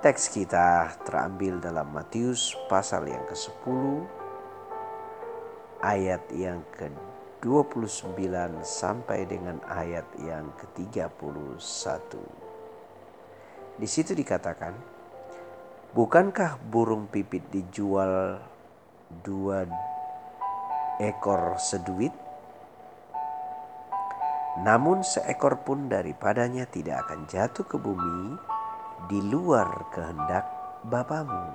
Teks kita terambil dalam Matius pasal yang ke-10 ayat yang ke-29 sampai dengan ayat yang ke-31. Di situ dikatakan, Bukankah burung pipit dijual dua ekor seduit? Namun seekor pun daripadanya tidak akan jatuh ke bumi di luar kehendak Bapamu.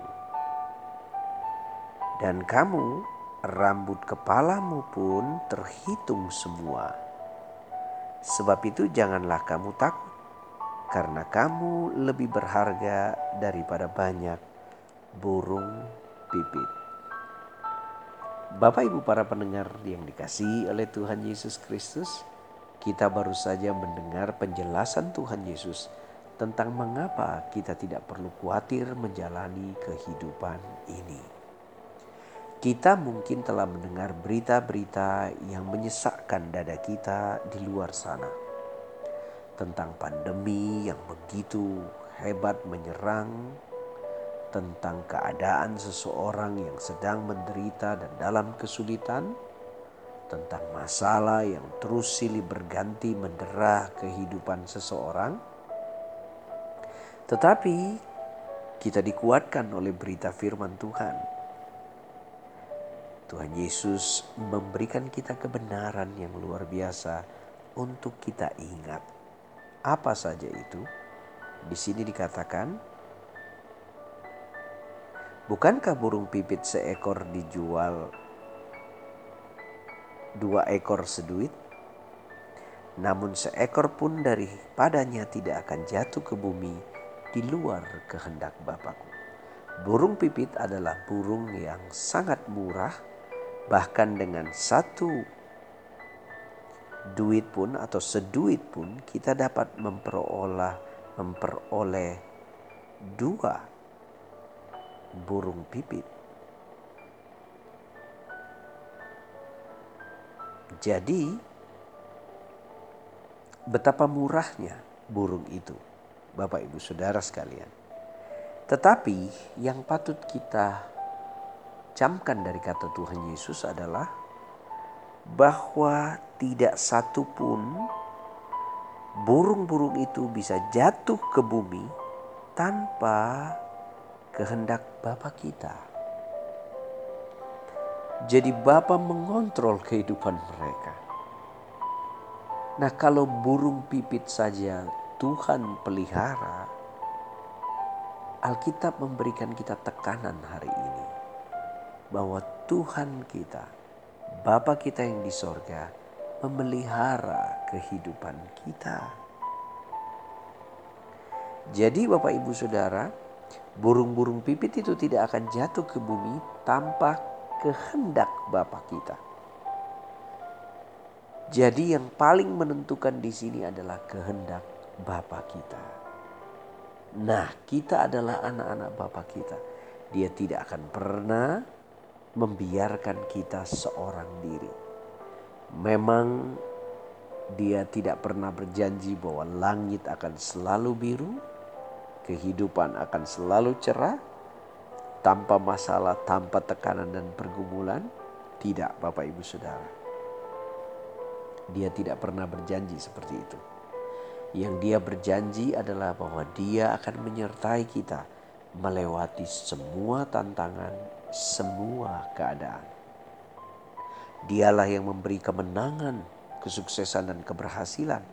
Dan kamu, rambut kepalamu pun terhitung semua. Sebab itu janganlah kamu takut, karena kamu lebih berharga daripada banyak burung pipit. Bapak Ibu para pendengar yang dikasihi oleh Tuhan Yesus Kristus, kita baru saja mendengar penjelasan Tuhan Yesus tentang mengapa kita tidak perlu khawatir menjalani kehidupan ini. Kita mungkin telah mendengar berita-berita yang menyesakkan dada kita di luar sana tentang pandemi yang begitu hebat menyerang, tentang keadaan seseorang yang sedang menderita dan dalam kesulitan, tentang masalah yang terus silih berganti mendera kehidupan seseorang tetapi kita dikuatkan oleh berita firman Tuhan. Tuhan Yesus memberikan kita kebenaran yang luar biasa untuk kita ingat. Apa saja itu? Di sini dikatakan, bukankah burung pipit seekor dijual dua ekor seduit? Namun seekor pun daripadanya tidak akan jatuh ke bumi di luar kehendak Bapakku. Burung pipit adalah burung yang sangat murah, bahkan dengan satu duit pun atau seduit pun kita dapat memperoleh memperoleh dua burung pipit. Jadi betapa murahnya burung itu. Bapak Ibu Saudara sekalian. Tetapi yang patut kita camkan dari kata Tuhan Yesus adalah bahwa tidak satu pun burung-burung itu bisa jatuh ke bumi tanpa kehendak Bapa kita. Jadi Bapa mengontrol kehidupan mereka. Nah kalau burung pipit saja Tuhan pelihara, Alkitab memberikan kita tekanan hari ini bahwa Tuhan kita, Bapa kita yang di sorga, memelihara kehidupan kita. Jadi Bapak Ibu Saudara, burung-burung pipit itu tidak akan jatuh ke bumi tanpa kehendak Bapa kita. Jadi yang paling menentukan di sini adalah kehendak Bapa kita. Nah, kita adalah anak-anak Bapa kita. Dia tidak akan pernah membiarkan kita seorang diri. Memang dia tidak pernah berjanji bahwa langit akan selalu biru, kehidupan akan selalu cerah, tanpa masalah, tanpa tekanan dan pergumulan. Tidak, Bapak Ibu Saudara. Dia tidak pernah berjanji seperti itu. Yang dia berjanji adalah bahwa dia akan menyertai kita melewati semua tantangan, semua keadaan. Dialah yang memberi kemenangan, kesuksesan dan keberhasilan.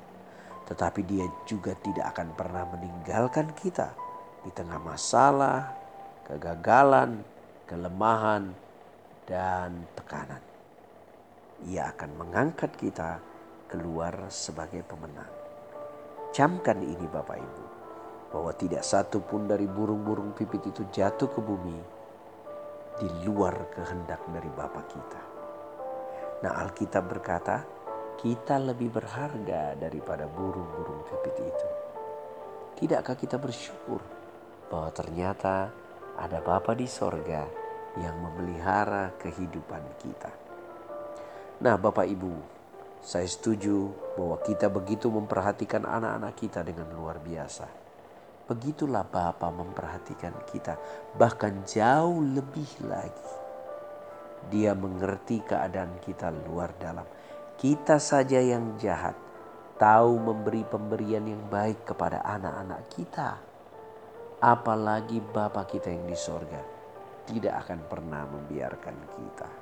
Tetapi dia juga tidak akan pernah meninggalkan kita di tengah masalah, kegagalan, kelemahan, dan tekanan. Ia akan mengangkat kita keluar sebagai pemenang. Camkan ini Bapak Ibu. bahwa tidak satu pun dari burung-burung pipit itu jatuh ke bumi di luar kehendak dari Bapa kita. Nah Alkitab berkata, kita lebih berharga daripada burung-burung pipit itu. Tidakkah kita bersyukur bahwa ternyata ada Bapa di sorga yang memelihara kehidupan kita. Nah Bapak Ibu, saya setuju bahwa kita begitu memperhatikan anak-anak kita dengan luar biasa. Begitulah Bapa memperhatikan kita, bahkan jauh lebih lagi. Dia mengerti keadaan kita luar dalam. Kita saja yang jahat, tahu memberi pemberian yang baik kepada anak-anak kita. Apalagi Bapa kita yang di sorga tidak akan pernah membiarkan kita.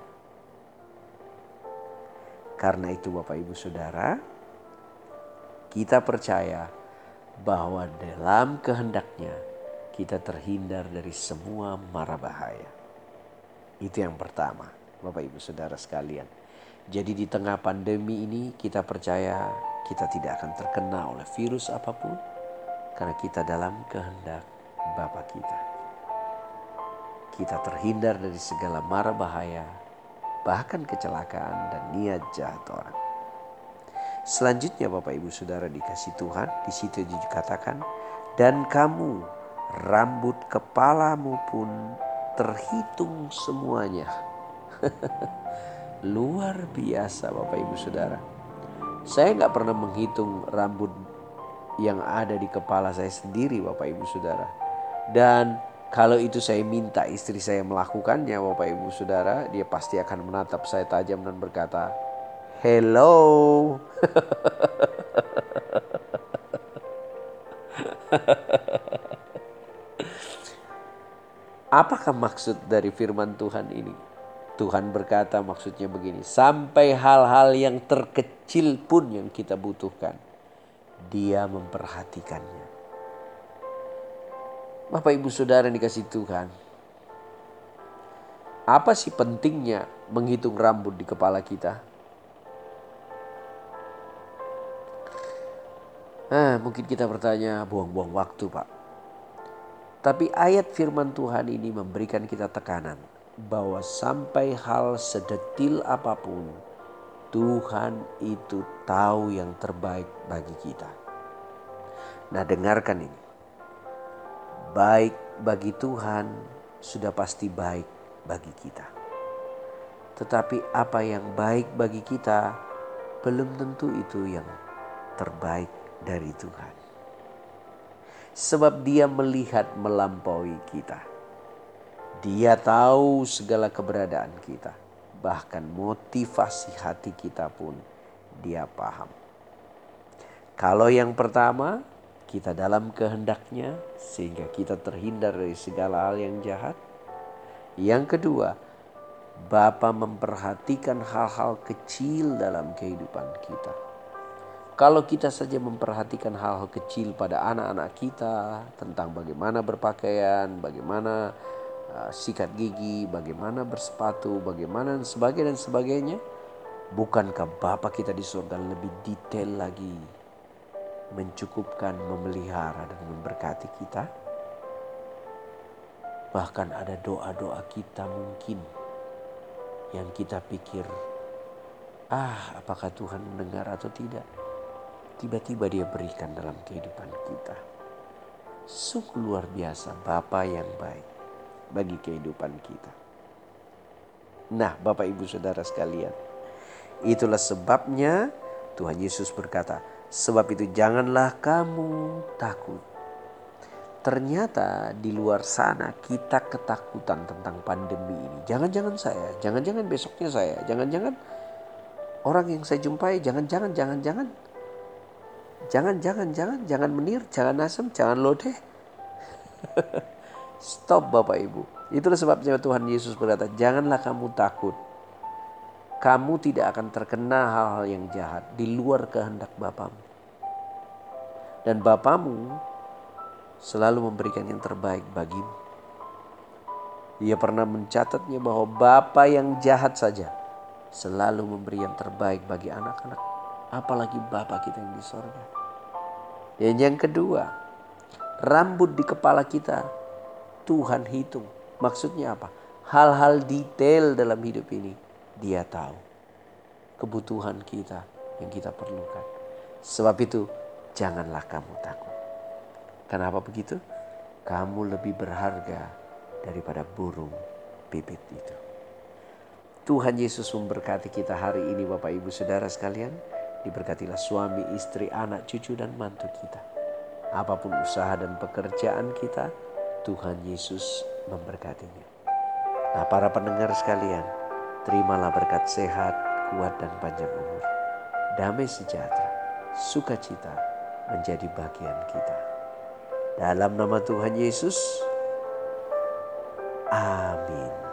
Karena itu Bapak Ibu Saudara, kita percaya bahwa dalam kehendaknya kita terhindar dari semua mara bahaya. Itu yang pertama, Bapak Ibu Saudara sekalian. Jadi di tengah pandemi ini kita percaya kita tidak akan terkena oleh virus apa pun karena kita dalam kehendak Bapa kita. Kita terhindar dari segala mara bahaya, bahkan kecelakaan dan niat jahat orang. Selanjutnya Bapak Ibu Saudara dikasih Tuhan, di situ dikatakan, dan kamu rambut kepalamu pun terhitung semuanya. Luar biasa Bapak Ibu Saudara. Saya nggak pernah menghitung rambut yang ada di kepala saya sendiri Bapak Ibu Saudara. Dan kalau itu saya minta istri saya melakukannya Bapak Ibu Saudara, dia pasti akan menatap saya tajam dan berkata, Hello. Apakah maksud dari firman Tuhan ini? Tuhan berkata maksudnya begini, sampai hal-hal yang terkecil pun yang kita butuhkan, dia memperhatikannya. Bapak ibu saudara yang dikasih Tuhan, apa sih pentingnya menghitung rambut di kepala kita? Nah, mungkin kita bertanya, buang-buang waktu, Pak. Tapi ayat firman Tuhan ini memberikan kita tekanan bahwa sampai hal sedetil apa pun, Tuhan itu tahu yang terbaik bagi kita. Nah, dengarkan ini. Baik bagi Tuhan sudah pasti baik bagi kita. Tetapi apa yang baik bagi kita belum tentu itu yang terbaik dari Tuhan. Sebab dia melihat melampaui kita. Dia tahu segala keberadaan kita. Bahkan motivasi hati kita pun dia paham. Kalau yang pertama, kita dalam kehendaknya sehingga kita terhindar dari segala hal yang jahat. Yang kedua, Bapa memperhatikan hal-hal kecil dalam kehidupan kita kalau kita saja memperhatikan hal-hal kecil pada anak-anak kita tentang bagaimana berpakaian, bagaimana uh, sikat gigi, bagaimana bersepatu, bagaimana dan sebagainya dan sebagainya, bukankah Bapa kita di surga lebih detail lagi mencukupkan, memelihara dan memberkati kita? Bahkan ada doa-doa kita mungkin yang kita pikir, ah apakah Tuhan mendengar atau tidak? tiba-tiba dia berikan dalam kehidupan kita. Sungguh luar biasa Bapa yang baik bagi kehidupan kita. Nah Bapak Ibu Saudara sekalian, itulah sebabnya Tuhan Yesus berkata, sebab itu janganlah kamu takut. Ternyata di luar sana kita ketakutan tentang pandemi ini. Jangan-jangan saya, jangan-jangan besoknya saya, jangan-jangan orang yang saya jumpai, jangan-jangan, jangan-jangan Jangan, jangan, jangan, menir, jangan asem, jangan lodeh. Stop Bapak Ibu. Itulah sebabnya Tuhan Yesus berkata, janganlah kamu takut. Kamu tidak akan terkena hal-hal yang jahat di luar kehendak Bapamu. Dan Bapamu selalu memberikan yang terbaik bagimu. Ia pernah mencatatnya bahwa Bapa yang jahat saja selalu memberi yang terbaik bagi anak-anak apalagi Bapa kita yang di sorga. Dan yang kedua, rambut di kepala kita Tuhan hitung. Maksudnya apa? Hal-hal detail dalam hidup ini dia tahu. Kebutuhan kita yang kita perlukan. Sebab itu janganlah kamu takut. Kenapa begitu? Kamu lebih berharga daripada burung bibit itu. Tuhan Yesus memberkati kita hari ini Bapak Ibu Saudara sekalian. Diberkatilah suami, istri, anak, cucu dan mantu kita. Apa pun usaha dan pekerjaan kita, Tuhan Yesus memberkatinya. Nah para pendengar sekalian, terimalah berkat sehat, kuat dan panjang umur. Damai sejahtera, sukacita menjadi bagian kita. Dalam nama Tuhan Yesus, amin.